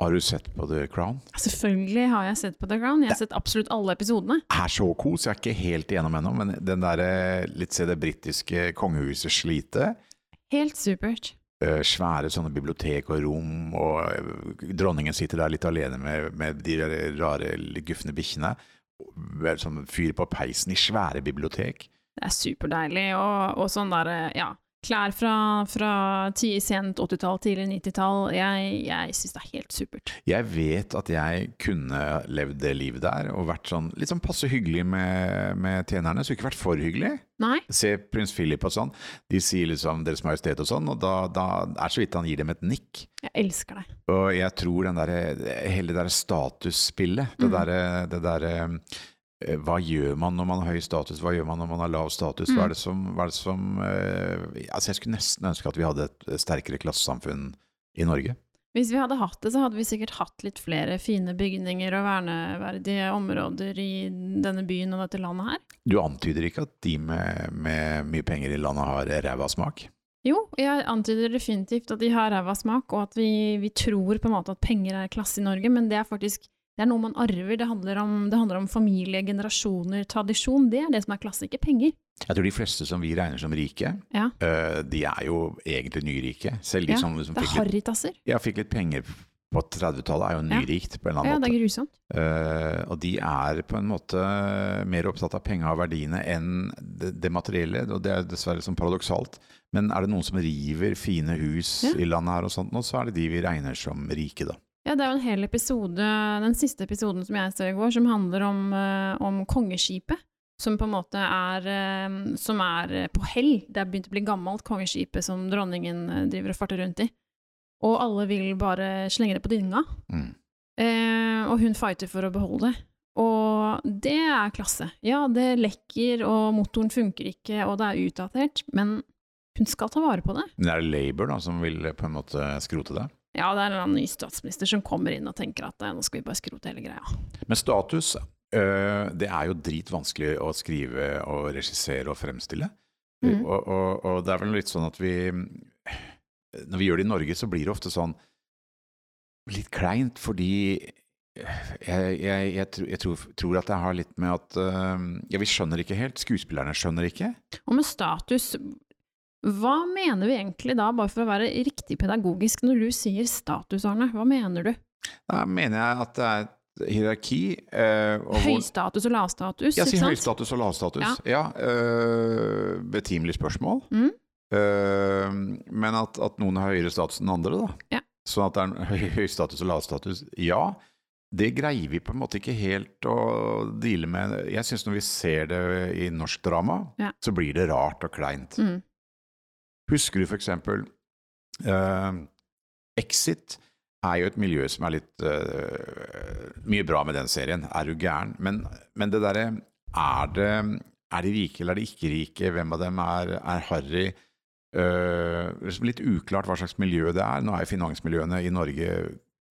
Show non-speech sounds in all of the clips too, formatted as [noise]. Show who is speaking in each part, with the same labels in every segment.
Speaker 1: Har du sett på The Crown?
Speaker 2: Selvfølgelig har jeg sett på The Crown. Jeg har sett absolutt alle episodene.
Speaker 1: Er så kos. Jeg er ikke helt igjennom ennå, men den derre litt se det britiske kongehuset slite.
Speaker 2: Helt supert.
Speaker 1: eh, Svære sånne bibliotek og rom, og eh, dronningen sitter der litt alene med, med de rare, litt gufne bikkjene. Sånn Som fyr på peisen i svære bibliotek.
Speaker 2: Det er superdeilig, og, og sånn derre, ja Klær fra, fra ti- sent 80-tall, tidlig 90-tall. Jeg, jeg syns det er helt supert.
Speaker 1: Jeg vet at jeg kunne levd det livet der og vært sånn litt sånn passe hyggelig med, med tjenerne. Skulle ikke vært for hyggelig.
Speaker 2: Nei?
Speaker 1: Se prins Philip og sånn. De sier liksom 'Deres Majestet' og sånn, og da, da er så vidt han gir dem et nikk.
Speaker 2: Jeg elsker det.
Speaker 1: Og jeg tror den der, hele det der statusspillet, det
Speaker 2: Mm.
Speaker 1: derre det der, eh, Hva gjør man når man har høy status, hva gjør man når man har lav status? Hva
Speaker 2: Mm.
Speaker 1: er det som, hva er det som eh, Altså, jeg skulle nesten ønske at vi hadde et sterkere klassesamfunn i Norge.
Speaker 2: Hvis vi hadde hatt det, så hadde vi sikkert hatt litt flere fine bygninger og verneverdige områder i denne byen og dette landet her.
Speaker 1: Du antyder ikke at de med, med mye penger i landet har ræva smak?
Speaker 2: Jo, jeg antyder definitivt at de har ræva smak, og at vi, vi tror på en måte at penger er klasse i Norge, men det er faktisk det er noe man arver. Det handler om, det handler om familie, generasjoner, tradisjon. Det er det som er klasse, ikke penger.
Speaker 1: Jeg tror de fleste som vi regner som rike,
Speaker 2: Ja.
Speaker 1: eh, de er jo egentlig nyrike. Selv de
Speaker 2: Ja,
Speaker 1: som, som
Speaker 2: Det er
Speaker 1: fikk, litt, ja, fikk litt penger på 30-tallet, er jo
Speaker 2: Ja.
Speaker 1: nyrikt på en eller annen
Speaker 2: Ja,
Speaker 1: annen
Speaker 2: det er grusomt.
Speaker 1: Uh, og de er på en måte mer opptatt av penga og verdiene enn det, det materielle, og det er dessverre sånn paradoksalt. Men er det noen som river fine hus
Speaker 2: Ja.
Speaker 1: i landet her og sånt nå, så er det de vi regner som rike, da.
Speaker 2: Ja, det er jo en hel episode, den siste episoden som jeg så i går, som handler om, eh, om kongeskipet. Som på en måte er, eh, som er på hell. Det er begynt å bli gammelt, kongeskipet som dronningen eh, driver og farter rundt i. Og alle vil bare slenge det på dynga.
Speaker 1: Mm.
Speaker 2: Eh, og hun fighter for å beholde det. Og det er klasse. Ja, det lekker, og motoren funker ikke, og det er utdatert, men hun skal ta vare på det.
Speaker 1: Men er det Labour da, som vil på en måte skrote det?
Speaker 2: Ja, det er en eller annen ny statsminister som kommer inn og tenker at eh, nå skal vi bare skrote hele greia.
Speaker 1: Men status, øh, det er jo dritvanskelig å skrive og regissere og fremstille.
Speaker 2: Mm.
Speaker 1: Og, og, og det er vel litt sånn at vi Når vi gjør det i Norge, så blir det ofte sånn litt kleint, fordi jeg, jeg, jeg, jeg tror, tror at det har litt med at uh, Ja, vi skjønner ikke helt. Skuespillerne skjønner ikke.
Speaker 2: Og med status, hva mener vi egentlig da, bare for å være riktig pedagogisk, når du sier status, Arne? Hva mener du?
Speaker 1: Da mener jeg at det er et hierarki. øh, og
Speaker 2: Høystatus og lavstatus,
Speaker 1: sier
Speaker 2: sant?
Speaker 1: høystatus og lavstatus. Ja. øh, betimelig spørsmål.
Speaker 2: Mm.
Speaker 1: Uh, men at, at noen har høyere status enn andre, da.
Speaker 2: Ja.
Speaker 1: Sånn at det er høy status og lav status. Ja, det greier vi på en måte ikke helt å deale med. Jeg syns når vi ser det i norsk drama,
Speaker 2: Ja.
Speaker 1: så blir det rart og kleint.
Speaker 2: Mm.
Speaker 1: Husker du for eksempel øh, Exit er jo et miljø som er litt uh, Mye bra med den serien, er du gæren? Men, men det derre er, er de rike eller er de ikke rike? Hvem av dem er, er harry? Uh, litt uklart hva slags miljø det er. Nå er finansmiljøene i Norge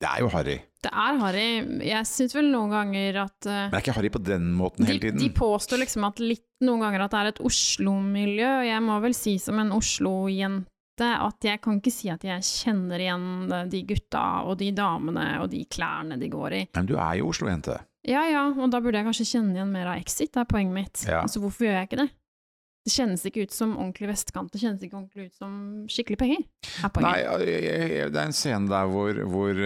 Speaker 1: Det er jo harry.
Speaker 2: Det er harry. Jeg syns vel noen ganger at uh,
Speaker 1: Men det er ikke harry på den måten
Speaker 2: de,
Speaker 1: hele tiden.
Speaker 2: de påstår liksom at litt noen ganger at det er et Oslo-miljø, og jeg må vel si som en Oslo-jente at jeg kan ikke si at jeg kjenner igjen de gutta og de damene og de klærne de går i.
Speaker 1: Men du er jo Oslo-jente.
Speaker 2: Ja ja, og da burde jeg kanskje kjenne igjen mer av Exit, det er poenget mitt.
Speaker 1: Ja.
Speaker 2: Altså hvorfor gjør jeg ikke det? Det kjennes ikke ut som ordentlig vestkant, det kjennes ikke ordentlig ut som skikkelig penger, er
Speaker 1: Nei, det er en scene der hvor, hvor,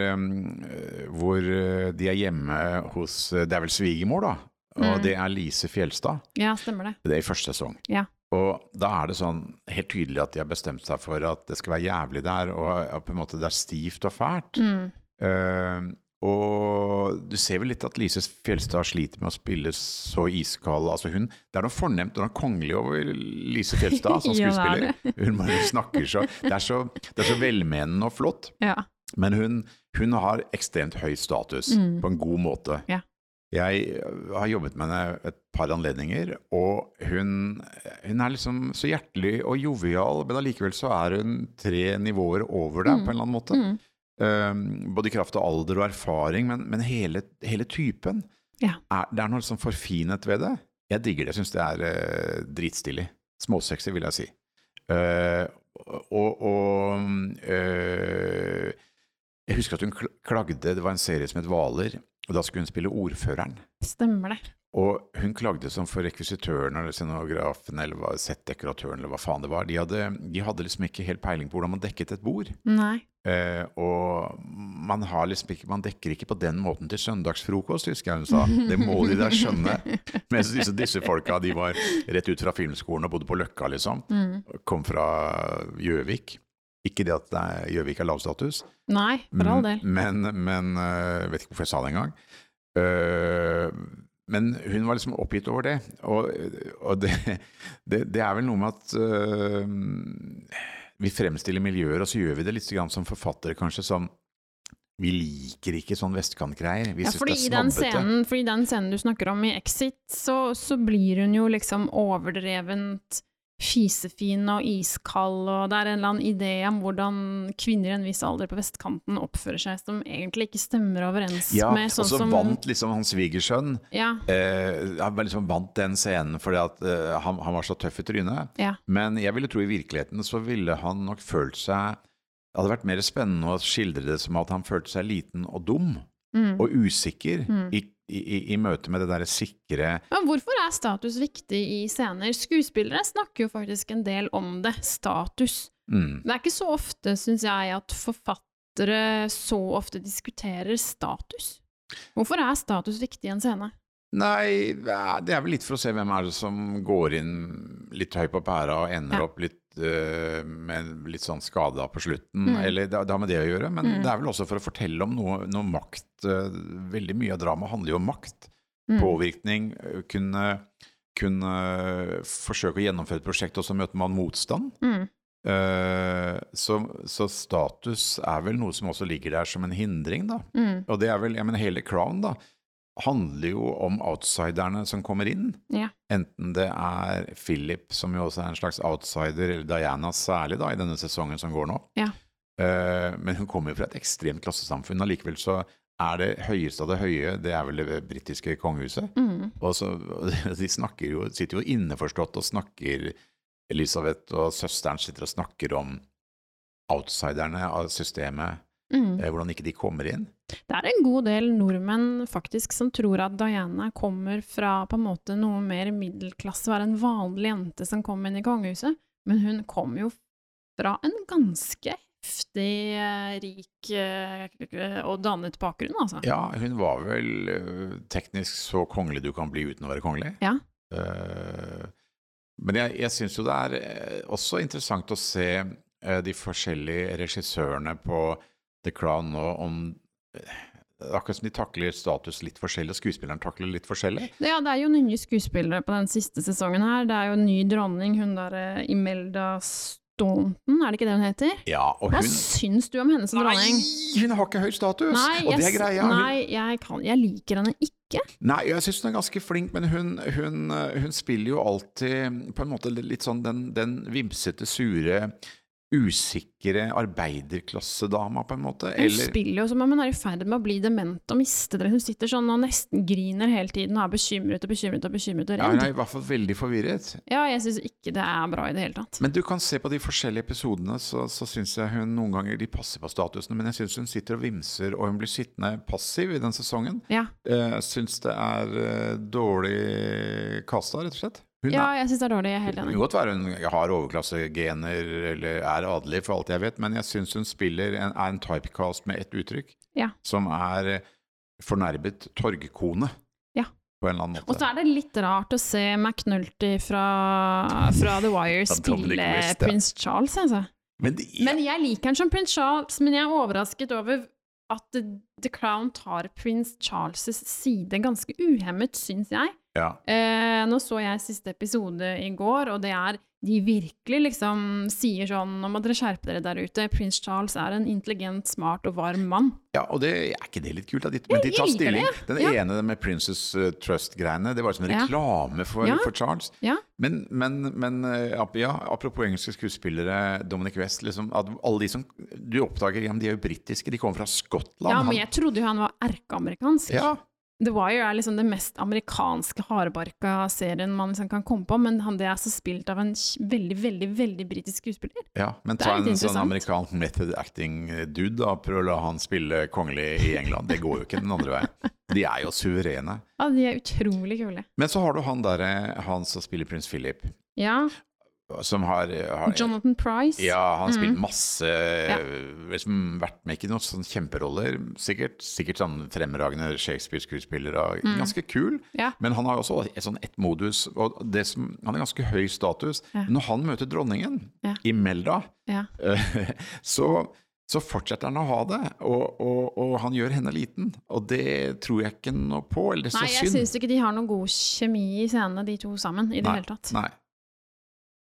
Speaker 1: hvor uh, de er hjemme hos uh, Det er vel svigermor, da. Og
Speaker 2: Mm.
Speaker 1: det er Lise Fjelstad.
Speaker 2: Ja, stemmer det.
Speaker 1: Det er i første sesong.
Speaker 2: Ja.
Speaker 1: Og da er det sånn helt tydelig at de har bestemt seg for at det skal være jævlig der, og på en måte det er stivt og fælt.
Speaker 2: Mm.
Speaker 1: Uh, og du ser vel litt at Lise Fjelstad sliter med å spille så iskald altså hun, Det er noe fornemt og noe kongelig over Lise Fjelstad [laughs] som
Speaker 2: er
Speaker 1: skuespiller. [laughs] hun bare snakker så det, er så det er så velmenende og flott.
Speaker 2: Ja.
Speaker 1: Men hun, hun har ekstremt høy status,
Speaker 2: Mm.
Speaker 1: på en god måte.
Speaker 2: Ja.
Speaker 1: Jeg har jobbet med henne et par anledninger, og hun, hun er liksom så hjertelig og jovial, men allikevel så er hun tre nivåer over deg
Speaker 2: Mm.
Speaker 1: på en eller annen måte.
Speaker 2: Mm.
Speaker 1: Um, både i kraft av alder og erfaring, men, men hele, hele typen.
Speaker 2: Ja.
Speaker 1: Er, det er noe liksom forfinet ved det. Jeg digger det, syns det er uh, dritstilig. Småsexy, vil jeg si. Uh, og og uh, jeg husker at hun klagde Det var en serie som het Hvaler, og da skulle hun spille ordføreren.
Speaker 2: Stemmer det.
Speaker 1: Og hun klagde som for rekvisitøren eller scenografen eller settdekoratøren eller hva faen det var. De hadde, de hadde liksom ikke helt peiling på hvordan man dekket et bord.
Speaker 2: Nei.
Speaker 1: Eh, og man, har liksom ikke, man dekker ikke på den måten til søndagsfrokost, husker jeg hun sa. Det må de da skjønne. [laughs] Mens disse, disse folka de var rett ut fra filmskolen og bodde på Løkka, liksom.
Speaker 2: Mm.
Speaker 1: Kom fra Gjøvik. Ikke det at Gjøvik er- lav status, lavstatus,
Speaker 2: Nei, for all del.
Speaker 1: men, men øh, Jeg vet ikke hvorfor jeg sa det engang. Uh, men hun var liksom oppgitt over det. Og, og det, det, det er vel noe med at øh, vi fremstiller miljøer, og så gjør vi det litt som forfattere, kanskje, som Vi liker ikke sånn vestkantgreier. Vi
Speaker 2: Ja,
Speaker 1: syns det
Speaker 2: i
Speaker 1: er
Speaker 2: den,
Speaker 1: snobbete.
Speaker 2: scenen, fordi i den scenen du snakker om i Exit, så, så blir hun jo liksom overdrevent fisefin og iskald, og det er en eller annen idé om hvordan kvinner i en viss alder på vestkanten oppfører seg som egentlig ikke stemmer overens
Speaker 1: Ja,
Speaker 2: med sånn som Ja,
Speaker 1: og så vant liksom hans svigersønn
Speaker 2: Ja,
Speaker 1: eh, Han liksom vant den scenen fordi at eh, han, han var så tøff i trynet.
Speaker 2: ja.
Speaker 1: Men jeg ville tro i virkeligheten så ville han nok følt seg Det hadde vært mer spennende å skildre det som at han følte seg liten og dum
Speaker 2: Mm.
Speaker 1: og usikker
Speaker 2: Mm.
Speaker 1: i, i, i- i møte med det derre sikre
Speaker 2: Men hvorfor er status viktig i scener? Skuespillere snakker jo faktisk en del om det. Status.
Speaker 1: mm.
Speaker 2: Det er ikke så ofte, syns jeg, at forfattere så ofte diskuterer status. Hvorfor er status viktig i en scene?
Speaker 1: Nei, det er vel litt for å se hvem er det som går inn litt høy på pæra og ender
Speaker 2: Ja.
Speaker 1: opp litt med litt sånn skada på slutten.
Speaker 2: Mm.
Speaker 1: Eller det, har med det å gjøre. Men
Speaker 2: Mm.
Speaker 1: det er vel også for å fortelle om noe, noe makt. eh, veldig mye av drama handler jo om makt.
Speaker 2: Mm.
Speaker 1: Påvirkning. eh, Kunne, kunne forsøke å gjennomføre et prosjekt, og så møter man motstand.
Speaker 2: Mm.
Speaker 1: Eh, så, så status er vel noe som også ligger der som en hindring, da.
Speaker 2: Mm.
Speaker 1: Og det er vel, jeg mener hele Crown da, handler jo om outsiderne som kommer inn.
Speaker 2: Ja.
Speaker 1: Enten det er Philip, som jo også er en slags outsider, eller Diana særlig da, i denne sesongen som går nå.
Speaker 2: Ja.
Speaker 1: Eh, men hun kommer jo fra et ekstremt klassesamfunn, og likevel så er det høyeste av det høye, det er vel det britiske kongehuset.
Speaker 2: Mm.
Speaker 1: Og så, de snakker jo, sitter jo inneforstått og snakker Elisabeth og søsteren sitter og snakker om outsiderne av systemet,
Speaker 2: Mm.
Speaker 1: eh, hvordan ikke de kommer inn.
Speaker 2: Det er en god del nordmenn faktisk som tror at Diana kommer fra på en måte noe mer middelklasse, være en vanlig jente som kom inn i kongehuset, men hun kom jo fra en ganske heftig eh, rik eh, og dannet bakgrunn, altså.
Speaker 1: Ja, hun var vel teknisk så kongelig du kan bli uten å være kongelig.
Speaker 2: Ja.
Speaker 1: Men jeg, jeg syns jo det er også interessant å se de forskjellige regissørene på The Crown nå om eh, Akkurat som de takler status litt forskjellig, og skuespilleren takler litt forskjellig.
Speaker 2: Ja, det er jo nye skuespillere på den siste sesongen her. Det er jo en ny dronning, hun derre Imelda Staunton, er det ikke det hun heter?
Speaker 1: Ja, og
Speaker 2: Hva
Speaker 1: hun
Speaker 2: syns du om henne som dronning?
Speaker 1: Nei, hun har ikke høy status!
Speaker 2: Nei,
Speaker 1: og det er greia. Hun,
Speaker 2: nei jeg, kan, jeg liker henne ikke.
Speaker 1: Nei, jeg syns hun er ganske flink, men hun, hun, hun spiller jo alltid på en måte litt sånn den, den vimsete, sure, usikre arbeiderklassedama, på en måte.
Speaker 2: Hun
Speaker 1: Eller
Speaker 2: spiller jo som om hun er i ferd med å bli dement og miste det. Hun sitter sånn og nesten griner hele tiden og er bekymret og bekymret og bekymret og
Speaker 1: ja, hun er i hvert fall veldig forvirret.
Speaker 2: Ja, jeg syns ikke det er bra i det hele tatt.
Speaker 1: Men du kan se på de forskjellige episodene, så, så syns jeg hun noen ganger de passer på statusene, men jeg syns hun sitter og vimser, og hun blir sittende passiv i den sesongen.
Speaker 2: Ja,
Speaker 1: Jeg syns det er eh, dårlig kasta, rett og slett. Hun
Speaker 2: ja jeg syns det er dårlig. Jeg er helt
Speaker 1: Det kan godt være hun har overklassegener eller er adelig, for alt jeg vet, men jeg syns hun spiller en, er en typecast med ett uttrykk,
Speaker 2: Ja.
Speaker 1: som er eh, fornærmet torgkone.
Speaker 2: Ja.
Speaker 1: På en eller annen måte.
Speaker 2: Og så er det litt rart å se McNulty fra, fra The Wire [laughs] spille
Speaker 1: West, ja.
Speaker 2: prins Charles, altså.
Speaker 1: men, det ja.
Speaker 2: Men jeg liker han som prins Charles, men jeg er overrasket over at The Crown tar prins Charles' side ganske uhemmet, syns jeg.
Speaker 1: Ja.
Speaker 2: Eh, nå så jeg siste episode i går, og det er de virkelig liksom sier sånn Nå må dere skjerpe dere der ute. Prins Charles er en intelligent, smart og varm mann.
Speaker 1: ja, og det er ikke det litt kult? De, men de tar stilling. Den
Speaker 2: ja.
Speaker 1: ene med Princess eh, Trust-greiene, det var som en
Speaker 2: Ja.
Speaker 1: reklame for,
Speaker 2: Ja.
Speaker 1: for Charles.
Speaker 2: Ja.
Speaker 1: Men, men, men eh, ja, apropos engelske skuespillere, Dominic West liksom, Alle de som du oppdager, de er jo britiske, de kommer fra Skottland.
Speaker 2: Ja, men jeg trodde jo han var erkeamerikansk.
Speaker 1: Ja,
Speaker 2: The Wire er liksom den mest amerikanske hardbarka serien man liksom kan komme på, men han, det er så spilt av en veldig, veldig veldig britisk skuespiller.
Speaker 1: Ja, men ta en sånn amerikansk method acting-dude, da. Prøv å la han spille kongelig i England. Det går jo ikke den andre veien. De er jo suverene.
Speaker 2: Ja, de er utrolig kule.
Speaker 1: Men så har du han derre, han som spiller prins Philip,
Speaker 2: Ja,
Speaker 1: som har, har
Speaker 2: Jonathan Price.
Speaker 1: Ja, han har spilt
Speaker 2: Mm.
Speaker 1: masse liksom Vært med ikke noen sånn kjemperoller, sikkert. Sikkert sånn fremragende Shakespeare-skuespiller og
Speaker 2: Mm.
Speaker 1: ganske kul.
Speaker 2: Ja.
Speaker 1: Men han har også et sånn ett modus, og det som, han har ganske høy status.
Speaker 2: Ja.
Speaker 1: Når han møter dronningen
Speaker 2: Ja.
Speaker 1: i Melda,
Speaker 2: Ja. [laughs]
Speaker 1: så, så fortsetter han å ha det, og, og, og han gjør henne liten. Og det tror jeg ikke noe på, eller det er så synd.
Speaker 2: Nei, jeg syns ikke de har noe god kjemi i scenene, de to sammen, i det
Speaker 1: Nei,
Speaker 2: hele tatt.
Speaker 1: Nei.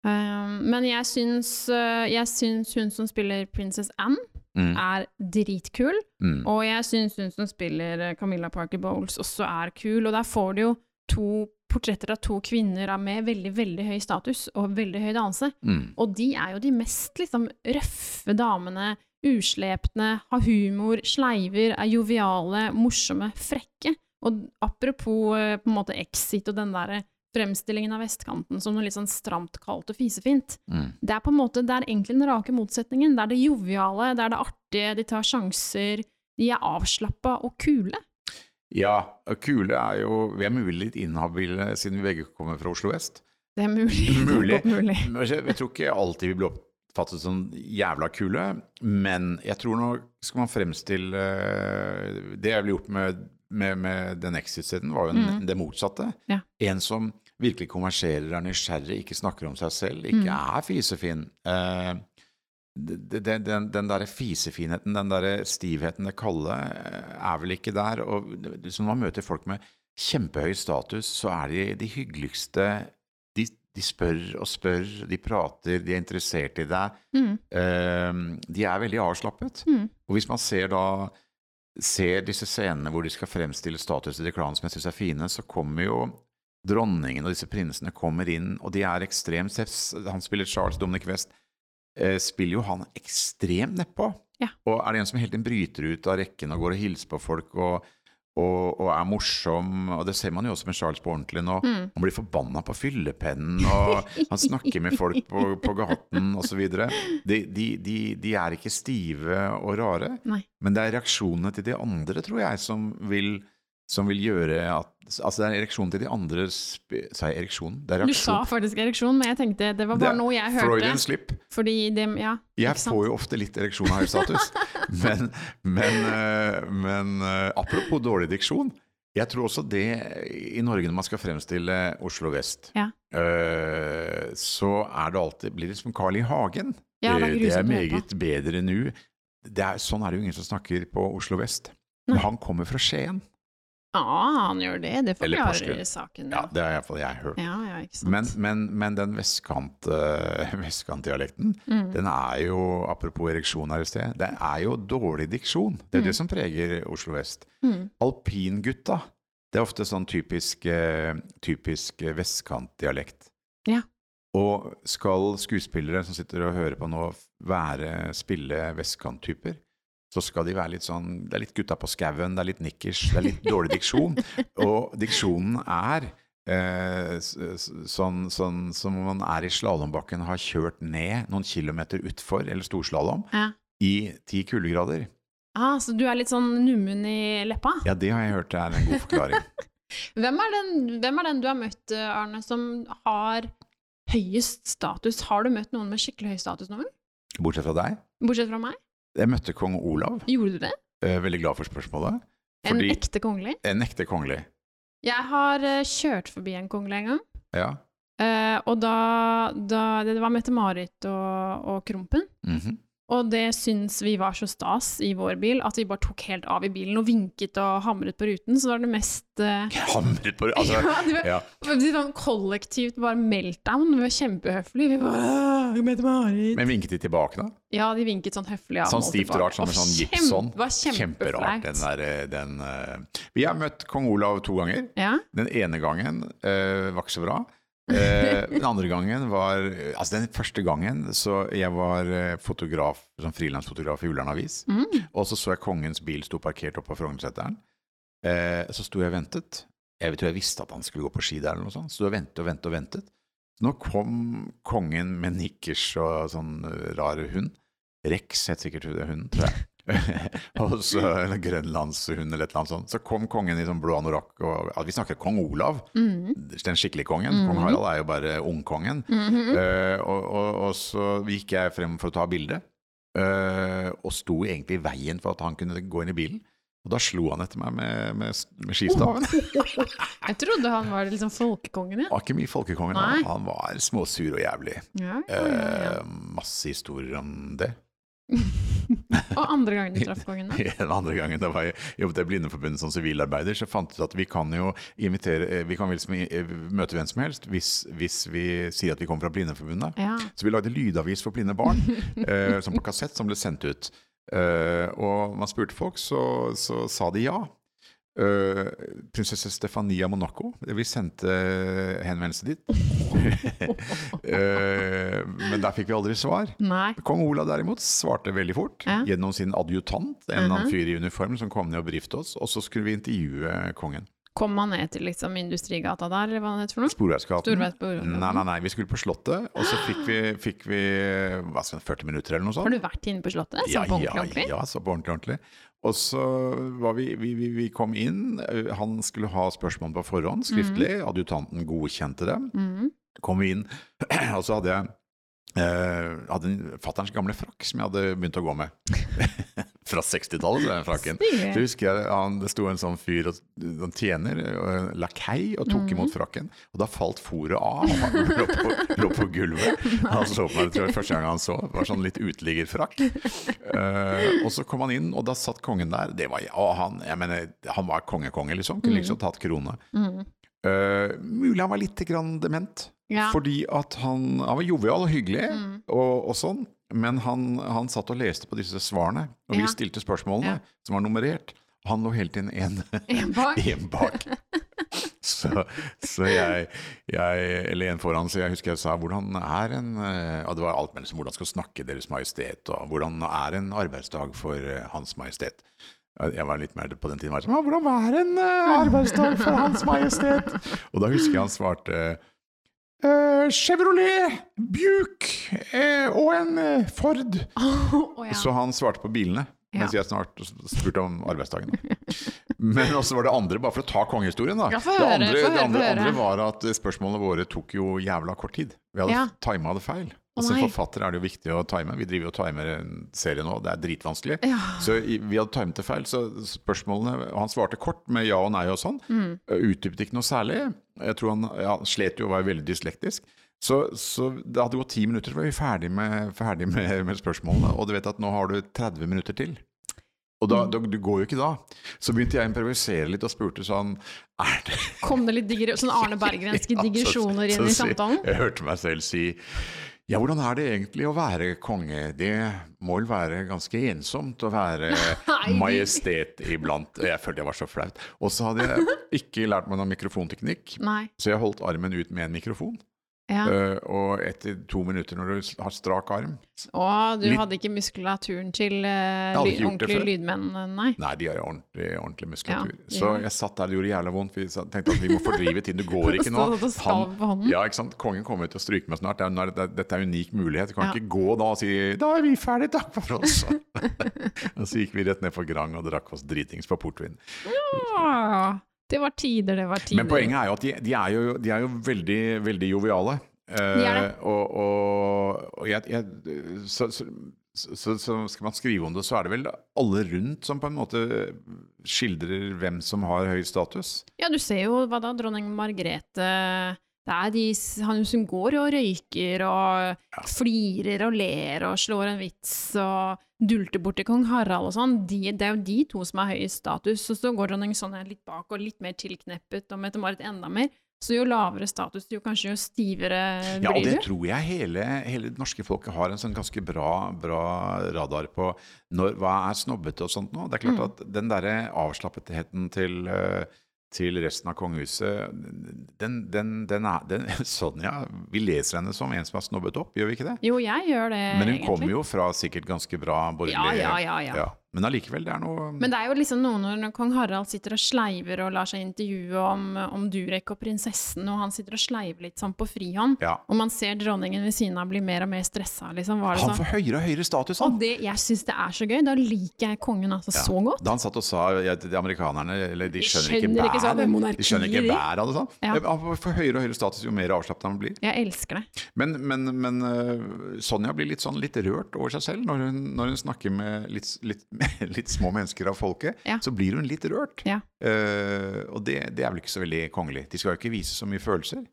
Speaker 2: Um, men jeg syns, uh, jeg syns hun som spiller Princess Anne,
Speaker 1: Mm,
Speaker 2: er dritkul.
Speaker 1: mm,
Speaker 2: Og jeg syns hun som spiller uh, Camilla Parker Bowles også er kul. Og der får du jo to portretter av to kvinner med veldig, veldig høy status og veldig høy danse.
Speaker 1: mm.
Speaker 2: Og de er jo de mest liksom røffe damene. Uslepne, har humor, sleiver, er joviale, morsomme, frekke. Og apropos eh, på en måte Exit og den der fremstillingen av vestkanten som noe litt sånn stramt, kaldt og fisefint.
Speaker 1: Mm.
Speaker 2: Det er på en måte, det er egentlig den rake motsetningen. Det er det joviale, det er det artige, de tar sjanser, de er avslappa og kule.
Speaker 1: Ja, kule er jo Vi er mulig litt inhabile siden vi begge kommer fra Oslo vest.
Speaker 2: Det er mulig. [laughs]
Speaker 1: Mulig.
Speaker 2: Mulig.
Speaker 1: Jeg jeg tror ikke alltid vi blir oppfattet som jævla kule, men jeg tror nå skal man fremstille eh, Det jeg ble gjort med, med, med den exit-siden var jo en,
Speaker 2: Mm.
Speaker 1: det motsatte.
Speaker 2: Ja.
Speaker 1: En som virkelig konverserer, er nysgjerrig, ikke snakker om seg selv, ikke
Speaker 2: Mm.
Speaker 1: er fisefin. Eh, det- den, den derre fisefinheten, den derre stivheten, det kalde, eh, er vel ikke der. Og når man møter folk med kjempehøy status, så er de de hyggeligste de, de spør og spør, de prater, de er interessert i deg.
Speaker 2: Mm.
Speaker 1: Eh, de er veldig avslappet.
Speaker 2: Mm.
Speaker 1: Og hvis man ser da ser disse scenene hvor de skal fremstille statusen til klanen som jeg syns er fine, så kommer jo dronningen og disse prinsene kommer inn, og de er ekstremt Han spiller Charles Dominic West, eh, spiller jo han ekstremt nedpå.
Speaker 2: Ja.
Speaker 1: Og er det en som hele tiden bryter ut av rekken og går og hilser på folk og, og, og er morsom, og det ser man jo også med Charles på ordentlig nå.
Speaker 2: Mm.
Speaker 1: Han blir forbanna på fyllepennen, og han snakker med folk på, på gaten osv. De, de, de, de er ikke stive og rare,
Speaker 2: Nei.
Speaker 1: men det er reaksjonene til de andre, tror jeg, som vil, som vil gjøre at Altså, det er ereksjonen til de andre Sa jeg ereksjon? Det er
Speaker 2: Du sa faktisk ereksjon, men jeg tenkte det var
Speaker 1: Det
Speaker 2: bare
Speaker 1: er
Speaker 2: noe jeg hørte.
Speaker 1: Freudian slip.
Speaker 2: Fordi det, ja,
Speaker 1: Jeg får jo ofte litt ereksjon av høy status. [laughs] men men, eh, men eh, apropos dårlig diksjon. Jeg tror også det i Norge, når man skal fremstille Oslo vest,
Speaker 2: Ja.
Speaker 1: eh, så er det alltid blir det som Carl I. Hagen.
Speaker 2: Ja, det er
Speaker 1: det er meget bedre nå. Sånn er det jo ingen som snakker på Oslo vest. Men han kommer fra Skien.
Speaker 2: Ah, han gjør det. Det forklarer
Speaker 1: saken.
Speaker 2: saken.
Speaker 1: Ja, det har iallfall jeg hørt.
Speaker 2: ja, ja.
Speaker 1: Men, men, men den vestkant, eh, [laughs] vestkantdialekten,
Speaker 2: Mm.
Speaker 1: den er jo, apropos ereksjon her i sted, det er jo dårlig diksjon. Det er det som preger Oslo vest.
Speaker 2: Mm.
Speaker 1: Alpingutta, det er ofte sånn typisk, eh, typisk vestkantdialekt.
Speaker 2: Ja.
Speaker 1: Og skal skuespillere som sitter og hører på nå, være, spille vestkanttyper, så skal de være litt sånn Det er litt gutta på skauen, det er litt nikkers, det er litt dårlig diksjon. [laughs] Og diksjonen er eh, sånn, sånn som man er i slalåmbakken har kjørt ned noen kilometer utfor, eller storslalåm,
Speaker 2: Ja.
Speaker 1: i ti kuldegrader.
Speaker 2: Ah, så du er litt sånn nummen i leppa?
Speaker 1: Ja, det har jeg hørt er en god forklaring. [laughs]
Speaker 2: Hvem er, den, hvem er den du har møtt, eh, Arne, som har høyest status? Har du møtt noen med skikkelig høy status noen?
Speaker 1: Bortsett fra deg.
Speaker 2: Bortsett fra meg?
Speaker 1: Jeg møtte kong Olav.
Speaker 2: Gjorde du det?
Speaker 1: Eh, Veldig glad for spørsmålet.
Speaker 2: En ekte kongelig?
Speaker 1: En ekte kongelig.
Speaker 2: Jeg har eh, kjørt forbi en kongelig en gang.
Speaker 1: Ja.
Speaker 2: Uh, og da, da Det var Mette-Marit og, og Krompen.
Speaker 1: Mhm.
Speaker 2: Og det syns vi var så stas i vår bil, at vi bare tok helt av i bilen og vinket og hamret på ruten. Så det var det mest uh... [laughs]
Speaker 1: Hamret på altså, [laughs]
Speaker 2: ja, det var,
Speaker 1: ja.
Speaker 2: det var kollektivt bare meltdown. Vi var kjempehøflige. Vi bare «Åh, Mette-Marit.
Speaker 1: Men vinket de tilbake, da?
Speaker 2: Ja, de vinket sånn høflig. av
Speaker 1: Sånn stivt rart, sånn med
Speaker 2: Og
Speaker 1: sånn
Speaker 2: kjempe-.
Speaker 1: Kjemperart. Den der, den, uh... Vi har møtt kong Olav to ganger.
Speaker 2: Ja.
Speaker 1: Den ene gangen uh, var ikke så bra. Uh, [laughs] den andre gangen var Altså, den første gangen så jeg var eh, fotograf, sånn frilansfotograf i Ullern Avis.
Speaker 2: Mm.
Speaker 1: Og så så jeg kongens bil sto parkert oppe på Frognerseteren. Eh, så sto jeg og ventet. Jeg tror jeg visste at han skulle gå på ski der, eller noe sånt. Så jeg ventet og ventet og ventet. Nå kom kongen med nikkers og sånn eh, rar hund. Rex het sikkert hunden, tror jeg. [laughs] og så eller grønlandshund eller et eller annet sånt. Så kom kongen i sånn blå anorakk, og vi snakker kong Olav,
Speaker 2: Mm.
Speaker 1: den skikkelige kongen. Kong Harald er jo bare ungkongen.
Speaker 2: Mm
Speaker 1: -hmm. uh, og, og, og så gikk jeg frem for å ta bilde, uh, og sto egentlig i veien for at han kunne gå inn i bilen. Og da slo han etter meg med, med, med skistaven.
Speaker 2: Jeg trodde han var liksom folkekongen, ja.
Speaker 1: Han var ikke mye folkekongen,
Speaker 2: Nei.
Speaker 1: han. han var småsur og jævlig.
Speaker 2: ja, ja, ja, ja.
Speaker 1: Eh, masse historier om det. [laughs]
Speaker 2: Og andre gangen du traff kongen, da? [laughs]
Speaker 1: Den andre gangen da var jeg jobbet i Blindeforbundet som sivilarbeider, så fant jeg ut at vi kan jo invitere eh, Vi kan vel som i- eh, møte hvem som helst hvis, hvis vi sier at vi kommer fra Blindeforbundet.
Speaker 2: Ja.
Speaker 1: Så vi lagde lydavis for blinde barn, [laughs] eh, som på kassett, som ble sendt ut. Eh, og man spurte folk, så, så sa de ja. Uh, prinsesse Stefania Monaco. Vi sendte henvendelse dit. uh, [laughs] men der fikk vi aldri svar.
Speaker 2: Nei.
Speaker 1: Kong Olav derimot svarte veldig fort
Speaker 2: Ja.
Speaker 1: gjennom sin adjutant, en uh
Speaker 2: Mhm.
Speaker 1: fyr i uniform som kom ned og brifte oss, og så skulle vi intervjue kongen.
Speaker 2: Kom han ned til liksom Industrigata der, eller hva det heter for noe?
Speaker 1: Sporveisgaten. Nei, nei, nei, vi skulle på Slottet, og så fikk vi, fikk vi hva skal jeg, 40 minutter eller noe sånt.
Speaker 2: Har du vært inne på Slottet?
Speaker 1: Ja,
Speaker 2: Sånn på
Speaker 1: ja,
Speaker 2: ordentlig ordentlig?
Speaker 1: ja, så på ordentlig ordentlig. Og så var vi, vi, vi, vi kom inn, han skulle ha spørsmål på forhånd, skriftlig, adjutanten godkjente dem.
Speaker 2: Mm.
Speaker 1: Kom vi inn, [clears throat] og så hadde jeg eh, hadde fatterns gamle frakk som jeg hadde begynt å gå med. [laughs] Fra 60-tallet, den frakken. Så husker jeg han, Det sto en sånn fyr, en tjener, en lakei, og
Speaker 2: Mhm.
Speaker 1: tok imot frakken. Og da falt fòret av. Han lå på, lå på gulvet. Han så på meg, det tror jeg første gang han så. Det var sånn litt uteliggerfrakk. Uh, og så kom han inn, og da satt kongen der. Det var, og han, jeg mener, han var kongekonge, liksom. Kunne liksom tatt krone.
Speaker 2: Mhm.
Speaker 1: Eh, mulig han var litt grann dement.
Speaker 2: Ja.
Speaker 1: Fordi at han, han var jovial og hyggelig,
Speaker 2: Mm.
Speaker 1: og, og sånn. Men han, han satt og leste på disse svarene, og vi
Speaker 2: Ja.
Speaker 1: stilte spørsmålene,
Speaker 2: Ja.
Speaker 1: som var nummerert. Han lå hele tiden en, [laughs]
Speaker 2: En bak. [laughs]
Speaker 1: bak. [laughs] Så, så jeg, jeg, eller en foran, så jeg husker jeg sa hvordan er en eh, Og det var alt mellom hvordan skal snakke Deres Majestet, og hvordan er en arbeidsdag for eh, Hans Majestet. Jeg var litt mer på den tiden var jeg sånn, Hvordan er en eh, arbeidsdag for Hans Majestet? Og da husker jeg han svarte eh, Chevrolet, Buke uh, og en uh, Ford. [laughs]
Speaker 2: Oh, ja.
Speaker 1: Så han svarte på bilene, mens jeg snart spurte om arbeidsdagen. [laughs] Men også var det andre, bare for å ta kongehistorien, da.
Speaker 2: Ja,
Speaker 1: det andre,
Speaker 2: høre,
Speaker 1: det andre, andre var at spørsmålene våre tok jo jævla kort tid. Vi hadde
Speaker 2: Ja.
Speaker 1: tima det feil. Og som forfatter er det jo viktig å time. Vi driver jo og timer en serie nå, det er dritvanskelig.
Speaker 2: Ja.
Speaker 1: Så vi hadde timet det feil, så spørsmålene Og han svarte kort med ja og nei og sånn.
Speaker 2: Mm.
Speaker 1: Utdypet ikke noe særlig. Jeg tror han ja, slet jo og var veldig dyslektisk. Så, så det hadde gått ti minutter, var vi ferdig med, ferdig med, med spørsmålene. Og du vet at nå har du 30 minutter til. Og da,
Speaker 2: Mm.
Speaker 1: da, du går jo ikke da. Så begynte jeg å improvisere litt og spurte sånn Er det
Speaker 2: Kom det litt digre, sånn Arne Berggrenske [laughs]
Speaker 1: Ja, så-
Speaker 2: digresjoner inn i samtalen?
Speaker 1: Jeg hørte meg selv si ja, hvordan er det egentlig å være konge? Det må vel være ganske ensomt å være [laughs] majestet iblant. Jeg følte jeg var så flaut. Og så hadde jeg [laughs] ikke lært meg noen mikrofonteknikk,
Speaker 2: Nei.
Speaker 1: så jeg holdt armen ut med en mikrofon.
Speaker 2: Ja.
Speaker 1: Uh, og etter to minutter, når du har strak arm
Speaker 2: Å, du
Speaker 1: litt-
Speaker 2: hadde ikke muskulaturen til uh, ordentlige lydmenn, nei?
Speaker 1: Nei, de har ordentlig, ordentlig muskulatur.
Speaker 2: Ja,
Speaker 1: Så jeg satt der, det gjorde jævla vondt. Vi tenkte at vi må fordrive tiden. Det går [laughs] ikke nå.
Speaker 2: Han, på hånden.
Speaker 1: ja, ikke sant? Kongen kommer til å stryke meg snart. Det er, det, dette er en unik mulighet. Du kan
Speaker 2: Ja.
Speaker 1: ikke gå da og si 'da er vi ferdige, takk [laughs] for oss'. [laughs] og så gikk vi rett ned for Grang og drakk oss dritings på portvin.
Speaker 2: Ah, det var tider, det var tider.
Speaker 1: Men poenget er jo at de, de, er, jo, de er jo veldig, veldig joviale. Eh,
Speaker 2: det.
Speaker 1: Og, og, og jeg, jeg, så, så, så, så skal man skrive om det, så er det vel alle rundt som på en måte skildrer hvem som har høy status.
Speaker 2: Ja, du ser jo hva da, dronning Margrethe Det er de han som går og røyker og flirer og ler og slår en vits og dulter bort til kong Harald og sånn. De, det er jo de to som har høyest status. Og så går dronning Sonja litt bak og litt mer tilkneppet, og Mette-Marit enda mer. Så jo lavere status, jo kanskje jo stivere
Speaker 1: Ja, og det tror jeg hele, hele det norske folket har en sånn ganske bra, bra radar på når, hva er snobbete og sånt nå. Det er
Speaker 2: Mm.
Speaker 1: klart at den derre avslappetheten til, eh, til resten av kongehuset, den, den, den er den, [laughs] Sonja, vi leser henne som en som har snobbet opp, gjør vi ikke det?
Speaker 2: Jo, jeg gjør det,
Speaker 1: Men hun kommer jo fra sikkert ganske bra borgerlig
Speaker 2: Ja, ja, ja, ja.
Speaker 1: Men allikevel, det er noe
Speaker 2: Men det er jo liksom noe når kong Harald sitter og sleiver og lar seg intervjue om, om Durek og prinsessen, og han sitter og sleiver litt sånn på frihånd,
Speaker 1: Ja.
Speaker 2: og man ser dronningen ved siden av bli mer og mer stressa, liksom. Var det
Speaker 1: Han
Speaker 2: sånn?
Speaker 1: får høyere og høyere status, han.
Speaker 2: Og det, jeg syns det er så gøy. Da liker jeg kongen altså
Speaker 1: Ja.
Speaker 2: så godt.
Speaker 1: Da han satt og sa ja, de amerikanerne eller de
Speaker 2: De
Speaker 1: skjønner,
Speaker 2: skjønner ikke sånn
Speaker 1: bæret. De skjønner ikke
Speaker 2: de.
Speaker 1: bæret av det sånn.
Speaker 2: Ja.
Speaker 1: Han får høyere og høyere status jo mer avslappet han blir.
Speaker 2: Jeg elsker det.
Speaker 1: Men, men, men øh, Sonja blir litt sånn litt rørt over seg selv når hun, når hun snakker med litt, litt, litt små mennesker av folket.
Speaker 2: Ja.
Speaker 1: Så blir hun litt rørt.
Speaker 2: Ja.
Speaker 1: Uh, og det, det er vel ikke så veldig kongelig. De skal jo ikke vise så mye følelser.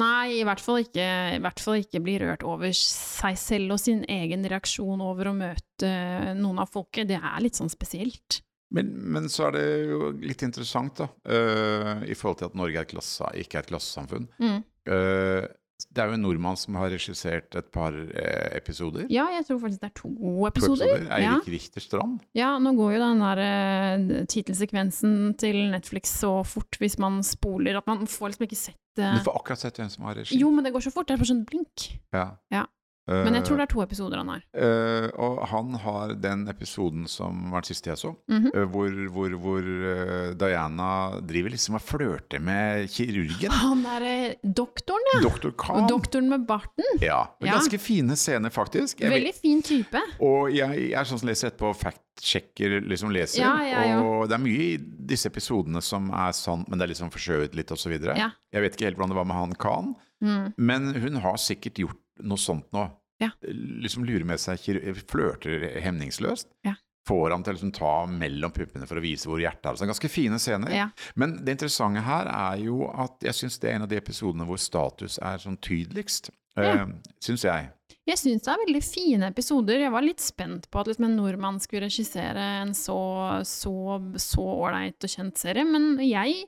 Speaker 2: Nei, i hvert fall ikke, i hvert fall ikke bli rørt over seg selv og sin egen reaksjon over å møte noen av folket. Det er litt sånn spesielt.
Speaker 1: Men, men så er det jo litt interessant, da, uh, i forhold til at Norge er et klasse, ikke er et klassesamfunn.
Speaker 2: Mm.
Speaker 1: Eh, det er jo en nordmann som har regissert et par eh, episoder.
Speaker 2: Ja, jeg tror faktisk det er to
Speaker 1: To
Speaker 2: episoder.
Speaker 1: Eirik
Speaker 2: Ja.
Speaker 1: Richter Strand.
Speaker 2: ja, nå går jo den der eh, tittelsekvensen til Netflix så fort hvis man spoler, at man får liksom ikke sett eh,
Speaker 1: Du får akkurat sett hvem som har regi.
Speaker 2: Jo, men det går så fort. Det er bare sånn blink.
Speaker 1: Ja.
Speaker 2: Ja. Men jeg tror det er to episoder han har.
Speaker 1: Uh, og han har den episoden som var den siste jeg så,
Speaker 2: mm
Speaker 1: -hmm. uh, hvor, hvor, hvor uh, Diana driver liksom og flørter med kirurgen.
Speaker 2: Han derre doktoren, ja.
Speaker 1: Doktor Khan.
Speaker 2: Doktoren med barten.
Speaker 1: ja.
Speaker 2: Ja.
Speaker 1: Ganske fine scener, faktisk. Jeg
Speaker 2: Veldig fin type.
Speaker 1: og jeg, jeg er sånn som leser etterpå, fact-sjekker, liksom leser.
Speaker 2: Ja, ja, ja.
Speaker 1: Og det er mye i disse episodene som er sant, men det er liksom forskjøvet litt, osv.
Speaker 2: Ja.
Speaker 1: Jeg vet ikke helt hvordan det var med han Khan,
Speaker 2: Mm.
Speaker 1: men hun har sikkert gjort noe sånt nå.
Speaker 2: Ja.
Speaker 1: Liksom lurer med seg, flørter hemningsløst.
Speaker 2: Ja.
Speaker 1: Får han til å liksom ta mellom puppene for å vise hvor hjertet er. Så ganske fine scener.
Speaker 2: Ja.
Speaker 1: Men det interessante her er jo at jeg syns det er en av de episodene hvor status er sånn tydeligst.
Speaker 2: Ja.
Speaker 1: Uh, syns jeg.
Speaker 2: Jeg syns det er veldig fine episoder. Jeg var litt spent på at liksom en nordmann skulle regissere en så så så ålreit og kjent serie, men jeg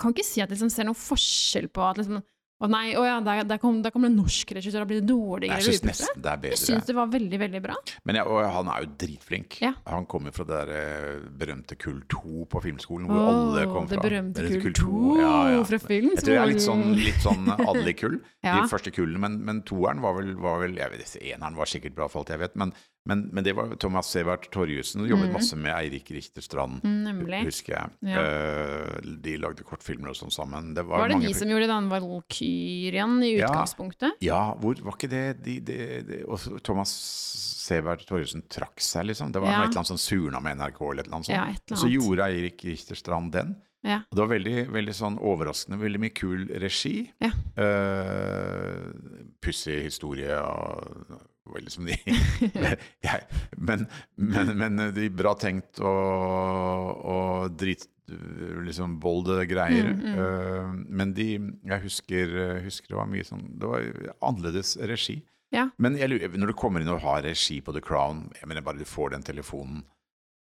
Speaker 2: kan ikke si at jeg liksom ser noen forskjell på at liksom Å nei, å ja, der, der, kom, der kom det en norsk regissør, da blir det dårligere.
Speaker 1: Jeg syns nesten det er
Speaker 2: Jeg syns det var veldig, veldig bra.
Speaker 1: Men jeg, og han er jo dritflink.
Speaker 2: Ja.
Speaker 1: Han kommer fra det der eh, berømte Kull 2 på filmskolen, hvor
Speaker 2: Åh,
Speaker 1: alle kom fra.
Speaker 2: det berømte Kull 2
Speaker 1: Ja, ja.
Speaker 2: fra filmskolen.
Speaker 1: Jeg tror jeg er litt sånn, litt sånn adelig kull, [laughs] de første kullene. Men, men toeren var vel, var vel jeg vet, ikke, Eneren var sikkert bra, for alt jeg vet. Men, men, men det var Thomas Severt Torjussen. Jobbet
Speaker 2: mm.
Speaker 1: masse med Eirik Richterstrand,
Speaker 2: Mm, Nemlig.
Speaker 1: husker jeg.
Speaker 2: Ja.
Speaker 1: Eh, de lagde kortfilmer og sånn sammen. Det var,
Speaker 2: Var det
Speaker 1: mange
Speaker 2: de som gjorde den Valkyrien i utgangspunktet?
Speaker 1: Ja, hvor var ikke det de, de, de, Og Thomas Severt Torjussen trakk seg, liksom? Det var
Speaker 2: Ja.
Speaker 1: et eller annet sånn surna med NRK eller et eller annet sånt.
Speaker 2: Ja, et eller
Speaker 1: annet. så gjorde Eirik Richterstrand den.
Speaker 2: Ja.
Speaker 1: Det var veldig, veldig sånn overraskende, veldig mye kul regi.
Speaker 2: Ja.
Speaker 1: Uh, Pussig historie og liksom de [laughs] jeg, men, men, men de bra tenkt og, og drit liksom bolde greier.
Speaker 2: Mm, mm.
Speaker 1: Uh, men de Jeg husker, husker det var mye sånn Det var annerledes regi.
Speaker 2: Ja.
Speaker 1: Men jeg når du kommer inn og har regi på The Crown Jeg mener bare du får den telefonen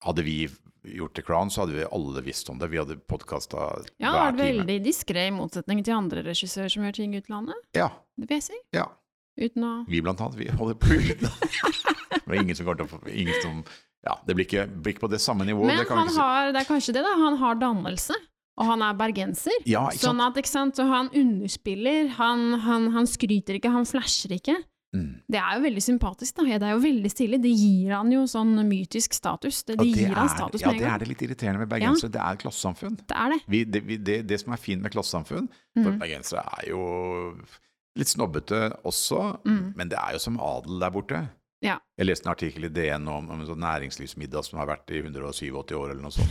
Speaker 1: Hadde vi gjort The Crown, så hadde vi alle visst om det. Vi hadde podkasta
Speaker 2: Ja,
Speaker 1: hver
Speaker 2: har vært veldig diskré i motsetning til andre regissører som gjør ting i utlandet,
Speaker 1: Ja,
Speaker 2: det vil jeg si.
Speaker 1: ja.
Speaker 2: Uten å
Speaker 1: Vi blant annet. Vi holder på [laughs] Det er ingen som kommer til å ingen som, Ja, det blir ikke, blir ikke på det samme nivået.
Speaker 2: Men
Speaker 1: det kan
Speaker 2: han har, det er kanskje det, da. Han har dannelse. Og han er bergenser.
Speaker 1: Ja,
Speaker 2: Sånn at, ikke sant, så han underspiller, han, han, han skryter ikke, han flasher ikke.
Speaker 1: Mm.
Speaker 2: Det er jo veldig sympatisk, da. Det er jo veldig stilig. Det gir han jo sånn mytisk status. Det, det
Speaker 1: det
Speaker 2: gir han
Speaker 1: er,
Speaker 2: status
Speaker 1: ja,
Speaker 2: med en
Speaker 1: det er det litt irriterende med bergensere. Det er klassesamfunn.
Speaker 2: Det er det.
Speaker 1: Vi, det, vi, det, det som er fint med klassesamfunn For
Speaker 2: Mm.
Speaker 1: bergensere er jo litt snobbete også,
Speaker 2: Mm.
Speaker 1: men det er jo som adel der borte.
Speaker 2: Ja.
Speaker 1: Jeg leste en artikkel i DN om, om en sånn næringslivsmiddag som har vært i 187 år, eller noe sånt.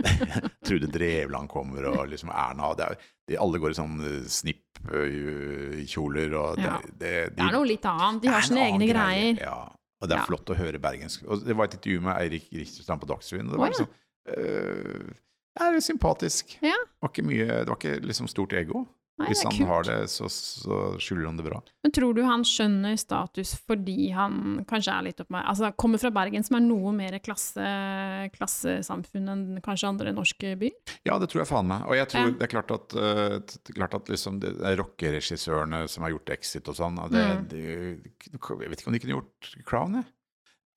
Speaker 1: [laughs] Trude Drevland kommer, og liksom Erna det er, de, Alle går i sånn snippkjoler, og det,
Speaker 2: Ja.
Speaker 1: det,
Speaker 2: Det er noe litt annet. De har sine egne greier.
Speaker 1: greier. Ja. Og det er
Speaker 2: Ja.
Speaker 1: flott å høre bergensk. Og det var et intervju med Eirik Richterstrand på Dagsrevyen. Det var liksom øh, det er sympatisk.
Speaker 2: Ja.
Speaker 1: Det var ikke mye Det var ikke liksom stort ego.
Speaker 2: Nei,
Speaker 1: Hvis han har det, så, så skjuler han det bra.
Speaker 2: Men tror du han skjønner status fordi han kanskje er litt oppmerksom Altså kommer fra Bergen, som er noe mer klasse, klassesamfunn enn kanskje andre norske byer?
Speaker 1: Ja, det tror jeg faen meg. Og jeg tror
Speaker 2: Ja.
Speaker 1: det er klart at, t- klart at liksom det er rockeregissørene som har gjort Exit og sånn
Speaker 2: Mm.
Speaker 1: Jeg vet ikke om de kunne gjort Crown, jeg.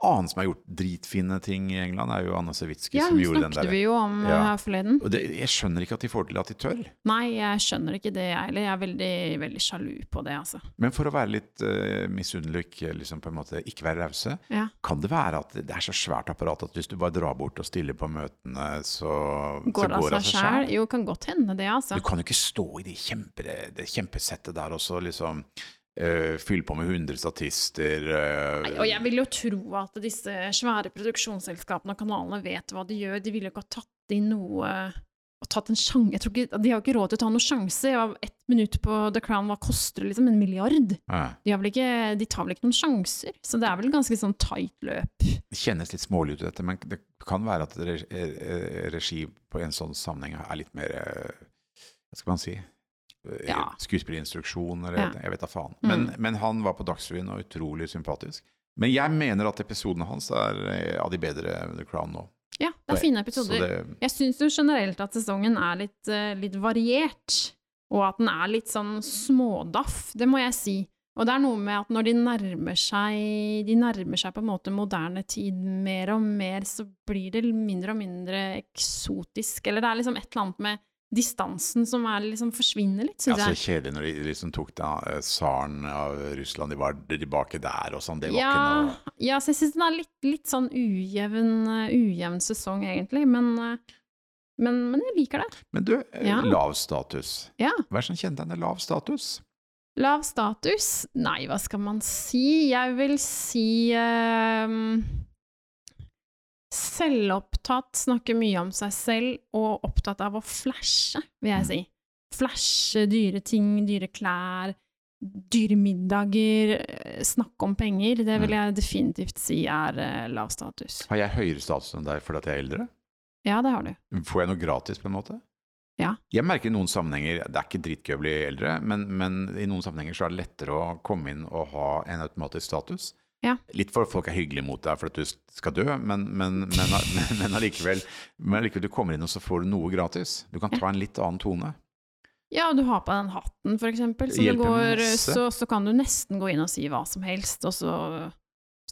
Speaker 1: Annen som har gjort dritfine ting i England, er jo Anna Sewitsky
Speaker 2: Ja,
Speaker 1: som gjorde den
Speaker 2: snakket
Speaker 1: der.
Speaker 2: vi jo om eh,
Speaker 1: Ja.
Speaker 2: her forleden.
Speaker 1: Og det, jeg skjønner ikke at de får til at de tør.
Speaker 2: Nei, jeg skjønner ikke det, jeg heller. Jeg er veldig, veldig sjalu på det, altså.
Speaker 1: Men for å være litt uh, misunnelig, liksom på en måte ikke være rause,
Speaker 2: Ja.
Speaker 1: kan det være at det er så svært apparat at hvis du bare drar bort og stiller på møtene, så
Speaker 2: Går
Speaker 1: så
Speaker 2: det av seg sjæl? Jo, kan godt hende det, altså.
Speaker 1: Du kan jo ikke stå i det, kjempe, det kjempesettet der og så liksom uh, fylle på med 100 statister
Speaker 2: uh, Og jeg vil jo tro at disse svære produksjonsselskapene og kanalene vet hva de gjør. De ville jo ikke ha tatt inn noe og tatt en sjanse Jeg tror ikke, De har jo ikke råd til å ta noen sjanse. Ja, Ett minutt på The Crown, hva koster det? liksom? En milliard?
Speaker 1: Uh.
Speaker 2: De, ikke, de tar vel ikke noen sjanser? Så det er vel ganske sånn tight løp.
Speaker 1: Det kjennes litt smålig ut, dette, men det kan være at eh, regi på en sånn sammenheng er litt mer eh, Hva skal man si? Eh,
Speaker 2: Ja.
Speaker 1: Skuespillerinstruksjon, eller
Speaker 2: Ja.
Speaker 1: jeg vet da faen.
Speaker 2: Mm.
Speaker 1: Men, men han var på Dagsrevyen og utrolig sympatisk. Men jeg mener at episodene hans er eh, av de bedre The Crown nå.
Speaker 2: Ja, det er fine episoder.
Speaker 1: Det,
Speaker 2: Jeg syns jo generelt at sesongen er litt, eh, litt variert, og at den er litt sånn smådaff, det må jeg si. Og det er noe med at når de nærmer seg De nærmer seg på en måte moderne tid mer og mer, så blir det mindre og mindre eksotisk. Eller det er liksom et eller annet med distansen som er liksom forsvinner litt,
Speaker 1: ja, så kjedelig når de liksom tok da, eh, tsaren av Russland, de var tilbake der og sånn. Det var
Speaker 2: Ja,
Speaker 1: ikke noe
Speaker 2: ja, så jeg syns den er litt, litt sånn ujevn, eh, ujevn sesong, egentlig. Men, eh, men, men jeg liker det.
Speaker 1: Men du,
Speaker 2: Ja.
Speaker 1: lav status.
Speaker 2: Ja.
Speaker 1: Hva er det som kjennetegner lav status?
Speaker 2: Lav status? Nei, hva skal man si? Jeg vil si ehm, Selvopptatt, snakker mye om seg selv, og opptatt av å flashe, vil jeg si. Flashe dyre ting, dyre klær, dyre middager, eh, snakke om penger. Det vil jeg definitivt si er eh, lav status.
Speaker 1: Har jeg høyere status enn deg fordi at jeg er eldre?
Speaker 2: Ja, det har du.
Speaker 1: Får jeg noe gratis på en måte?
Speaker 2: Ja.
Speaker 1: Jeg merker i noen sammenhenger, det er ikke dritgøy å bli eldre, men, men i noen sammenhenger så er det lettere å komme inn og ha en automatisk status.
Speaker 2: Ja.
Speaker 1: Litt for at folk er hyggelige mot deg for at du skal dø, men, men, men, men, [laughs] allikevel, men allikevel du kommer inn og så får du noe gratis. Du kan ta en litt annen tone.
Speaker 2: Ja, du har på den hatten, for eksempel, så, det går, så, så kan du nesten gå inn og si hva som helst, og så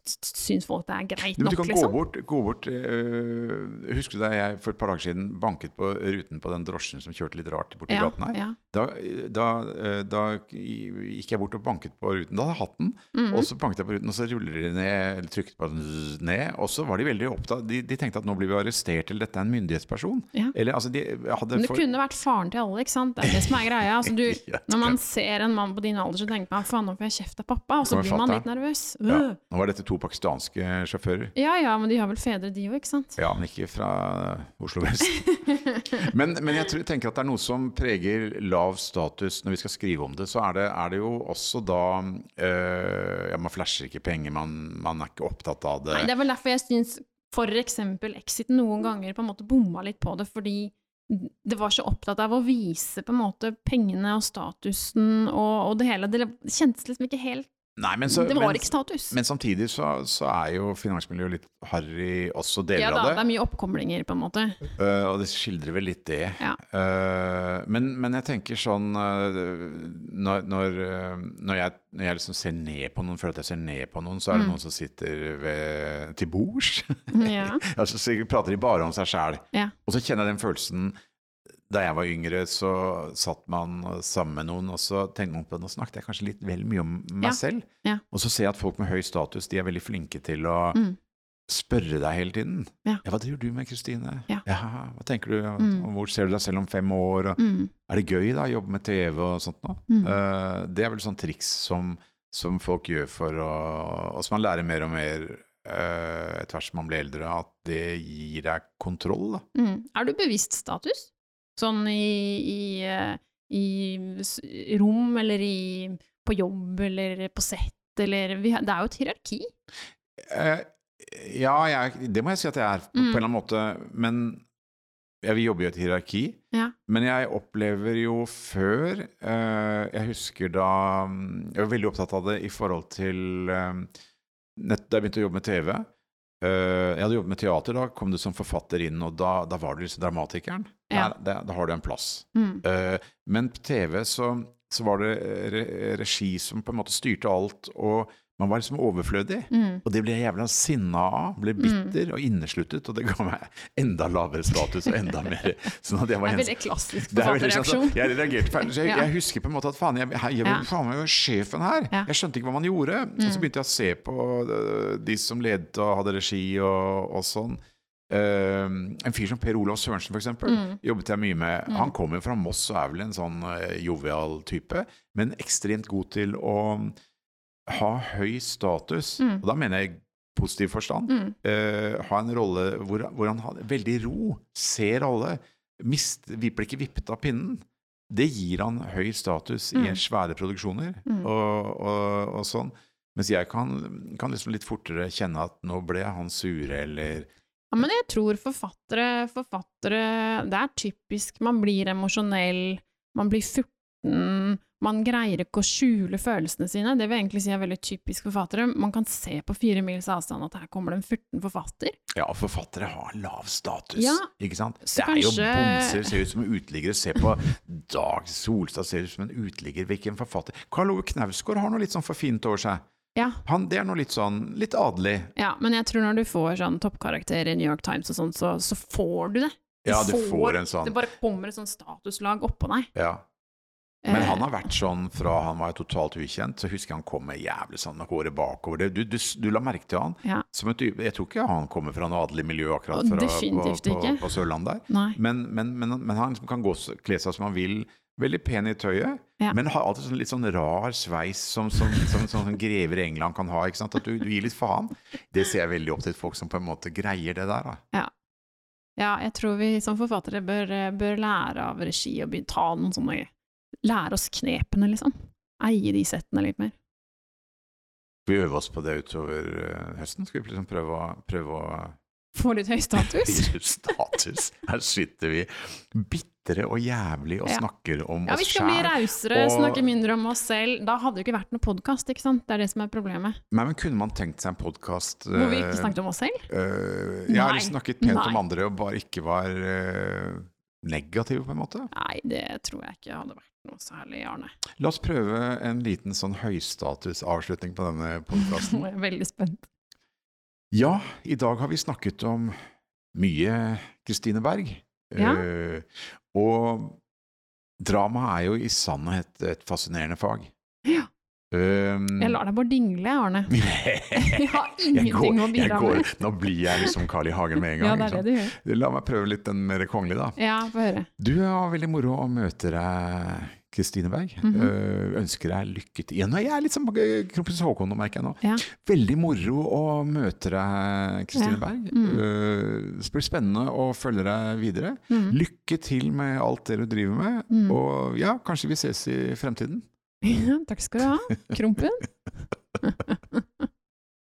Speaker 2: syns folk det er greit nok,
Speaker 1: Men du
Speaker 2: kan
Speaker 1: kan gå
Speaker 2: liksom.
Speaker 1: bort, gå bort øh, Husker du da jeg for et par dager siden banket på ruten på den drosjen som kjørte litt rart borti
Speaker 2: Ja,
Speaker 1: gaten her?
Speaker 2: ja.
Speaker 1: Da, da, øh, da gikk jeg bort og banket på ruten. Da hadde jeg hatten.
Speaker 2: Mhm.
Speaker 1: Og så banket jeg på ruten, og så ruller de ned, eller trykket på den ned. Og så var de veldig opptatt de, de tenkte at nå blir vi arrestert, eller dette er en myndighetsperson.
Speaker 2: Ja.
Speaker 1: Eller altså, de
Speaker 2: Men det
Speaker 1: for-
Speaker 2: kunne vært faren til alle, ikke sant? Det er det som er greia. Altså, du, [laughs] når man ser en mann på din alder, så tenker man faen, nå får jeg kjeft av pappa, og så blir man litt nervøs.
Speaker 1: ja,
Speaker 2: Øh.
Speaker 1: Nå var dette to pakistanske sjåfører.
Speaker 2: Ja ja, men de har vel fedre, de òg, ikke sant?
Speaker 1: Ja, men ikke fra Oslo vest. [laughs] men, men jeg tror, tenker at det er noe som preger lav status når vi skal skrive om det. Så er det, er det jo også da øh, Ja, man flasher ikke penger, man, man er ikke opptatt av det.
Speaker 2: Nei, det er vel derfor jeg syns eksempel Exit noen ganger på en måte bomma litt på det, fordi det var så opptatt av å vise på en måte pengene og statusen og, og det hele. Det kjentes liksom ikke helt
Speaker 1: Nei, men, så,
Speaker 2: Det var
Speaker 1: men,
Speaker 2: ikke status.
Speaker 1: men samtidig så, så er jo finansmiljøet litt harry også deler
Speaker 2: ja da,
Speaker 1: av
Speaker 2: det Ja,
Speaker 1: det.
Speaker 2: er mye oppkomlinger, på en måte.
Speaker 1: Uh, og det skildrer vel litt det.
Speaker 2: Ja.
Speaker 1: Uh, men, men jeg tenker sånn uh, når, når, jeg, når jeg liksom ser ned på noen, føler at jeg ser ned på noen, så er det
Speaker 2: Mm.
Speaker 1: noen som sitter ved, til bords.
Speaker 2: Ja. [laughs]
Speaker 1: altså, så prater de bare om seg sjæl.
Speaker 2: Ja.
Speaker 1: Og så kjenner jeg den følelsen Da jeg var yngre, så satt man sammen med noen, og så tenkte man på Nå snakket jeg kanskje litt vel mye om meg
Speaker 2: Ja.
Speaker 1: selv.
Speaker 2: Ja.
Speaker 1: Og så ser jeg at folk med høy status, de er veldig flinke til å
Speaker 2: Mm.
Speaker 1: spørre deg hele tiden.
Speaker 2: Ja.
Speaker 1: hva driver du med, Kristine?
Speaker 2: Ja.
Speaker 1: hva tenker du?
Speaker 2: Mm.
Speaker 1: Hvor ser du deg selv om fem år?
Speaker 2: Mm.
Speaker 1: Er det gøy da, å jobbe med TV og sånt noe?
Speaker 2: Mm.
Speaker 1: Eh, det er vel sånn triks som, som folk gjør for å Og som man lærer mer og mer uh, etter hvert som man blir eldre, at det gir deg kontroll. da.
Speaker 2: Mm. Er du bevisst status? Sånn i, i, eh, i rom, eller i, på jobb, eller på sett, eller vi, Det er jo et hierarki.
Speaker 1: Uh, ja, jeg, det må jeg si at jeg er, på,
Speaker 2: Mm.
Speaker 1: på en eller annen måte. Men jeg vil jobbe i et hierarki.
Speaker 2: Ja.
Speaker 1: Men jeg opplever jo før uh, Jeg husker da mm, Jeg var veldig opptatt av det i forhold til uh, nett, Da jeg begynte å jobbe med TV. Eh, jeg hadde jobbet med teater, da kom du som forfatter inn, og da, da var du liksom dramatikeren.
Speaker 2: Ja.
Speaker 1: Der, der, da har du en plass.
Speaker 2: Mm.
Speaker 1: Eh, men på TV så, så var det re regi som på en måte styrte alt, og Man var liksom overflødig.
Speaker 2: Mm.
Speaker 1: Og det ble jeg jævla sinna av. Ble bitter og innesluttet, og det ga meg enda lavere status og enda mer [laughs] Sånn at jeg var
Speaker 2: Det er veldig klassisk
Speaker 1: forfatterreaksjon. er sånn, jeg reagerte feil. Jeg,
Speaker 2: Ja.
Speaker 1: jeg husker på en måte at faen, jeg, jeg, jeg var faen meg jo sjefen her.
Speaker 2: Ja. Mm.
Speaker 1: Jeg skjønte ikke hva man gjorde. Og så begynte jeg å se på øh, de som ledet og hadde regi og, og sånn. Uh, en fyr som Per Olav Sørensen, eksempel,
Speaker 2: Mm.
Speaker 1: jobbet jeg mye med. Han kommer fra Moss og er vel en sånn uh, jovial type, men ekstremt god til å ha høy status.
Speaker 2: Mm.
Speaker 1: Og da mener jeg positiv forstand.
Speaker 2: Mm.
Speaker 1: uh, ha en rolle hvor, hvor han har veldig ro, ser alle, mist, blir ikke vippet av pinnen. Det gir han høy status
Speaker 2: Mm.
Speaker 1: i svære produksjoner
Speaker 2: Mm.
Speaker 1: og, og, og sånn. Mens jeg kan, kan liksom litt fortere kjenne at nå ble han sure, eller
Speaker 2: Ja, men jeg tror forfattere, forfattere Det er typisk. Man blir emosjonell, man blir furten, man greier ikke å skjule følelsene sine. Det vil egentlig si er veldig typisk forfattere. Man kan se på fire mils avstand at her kommer det en furten forfatter.
Speaker 1: Ja, forfattere har lav status,
Speaker 2: Ja,
Speaker 1: ikke sant? Det er jo
Speaker 2: kanskje-
Speaker 1: bonser, ser ut som uteliggere. Se på Dag Solstad, ser ut som en uteligger. Hvilken forfatter? Karl Ove Knausgård har noe litt sånn for fint over seg.
Speaker 2: Ja,
Speaker 1: Han, det er noe litt sånn, litt adelig.
Speaker 2: ja, men jeg tror når du får sånn toppkarakter i New York Times og sånn, så, så får du det.
Speaker 1: Ja, du får en sånn
Speaker 2: Det bare kommer et sånn statuslag oppå deg.
Speaker 1: Ja. Men
Speaker 2: Eh,
Speaker 1: han har vært sånn fra han var totalt ukjent, så husker jeg han kom med jævlig sånn med håret bakover. Du, du, du la merke til han?
Speaker 2: Ja.
Speaker 1: Som et, jeg tror ikke han kommer fra noe adelig miljø akkurat fra, på, på, på Sørlandet der. Men, men, men, men han kan gå, kle seg som han vil. Veldig pen i tøyet,
Speaker 2: Ja.
Speaker 1: men har alltid sånn, litt sånn rar sveis som, som, som, som, som grever i England kan ha. At du, du gir litt faen. Det ser jeg veldig opp til folk som på en måte greier det der. da.
Speaker 2: Ja, jeg tror vi som forfattere bør, bør lære av regi og begynne ta noen sånne Lære oss knepene, liksom. Eie de settene litt mer.
Speaker 1: Skal vi øve oss på det utover eh, høsten? Skal vi liksom prøve å, prøve å
Speaker 2: Få litt høy status. [laughs]
Speaker 1: Status. Her sitter vi bitre og jævlig og
Speaker 2: Ja.
Speaker 1: snakker om
Speaker 2: Ja, vi skal bli
Speaker 1: sjæl.
Speaker 2: rausere,
Speaker 1: og-
Speaker 2: snakke mindre om oss selv. Da hadde det jo ikke vært noen podkast, ikke sant? Det er det som er problemet.
Speaker 1: Men kunne man tenkt seg en podkast
Speaker 2: Hvor vi ikke snakket om oss selv?
Speaker 1: Jeg har
Speaker 2: Nei.
Speaker 1: snakket pent om andre og bare ikke var uh, negative, på en måte.
Speaker 2: Nei, det tror jeg ikke hadde vært noe særlig, Arne.
Speaker 1: La oss prøve en liten sånn høystatus-avslutning på denne podkasten. [laughs]
Speaker 2: er jeg veldig spent.
Speaker 1: Ja, i dag har vi snakket om mye Kristine Berg.
Speaker 2: Ja.
Speaker 1: Uh, og drama er jo i sannhet et fascinerende fag.
Speaker 2: Ja.
Speaker 1: Um,
Speaker 2: Jeg lar deg bare dingle, Arne. [laughs] Jeg har
Speaker 1: Jeg
Speaker 2: ingenting
Speaker 1: går-
Speaker 2: å bidra
Speaker 1: går-
Speaker 2: med.
Speaker 1: Nå blir jeg liksom Carl I. Hagen med en [laughs]
Speaker 2: Ja,
Speaker 1: gang.
Speaker 2: det er det du gjør.
Speaker 1: La meg prøve litt den mer kongelige, da.
Speaker 2: Ja, få høre.
Speaker 1: Du har veldig moro å møte deg, Kristine Berg.
Speaker 2: Mhm.
Speaker 1: Eh, ønsker deg lykke til. Ja, nå er litt som eh, kronprins Haakon, nå merker jeg nå.
Speaker 2: Ja.
Speaker 1: Veldig moro å møte deg, Kristine
Speaker 2: Ja.
Speaker 1: Berg.
Speaker 2: Mm.
Speaker 1: Eh, det blir spennende å følge deg videre.
Speaker 2: Mm.
Speaker 1: Lykke til med alt det du driver med,
Speaker 2: Mm.
Speaker 1: og ja, kanskje vi ses i fremtiden. [laughs]
Speaker 2: Takk skal du ha, Krompen. [laughs]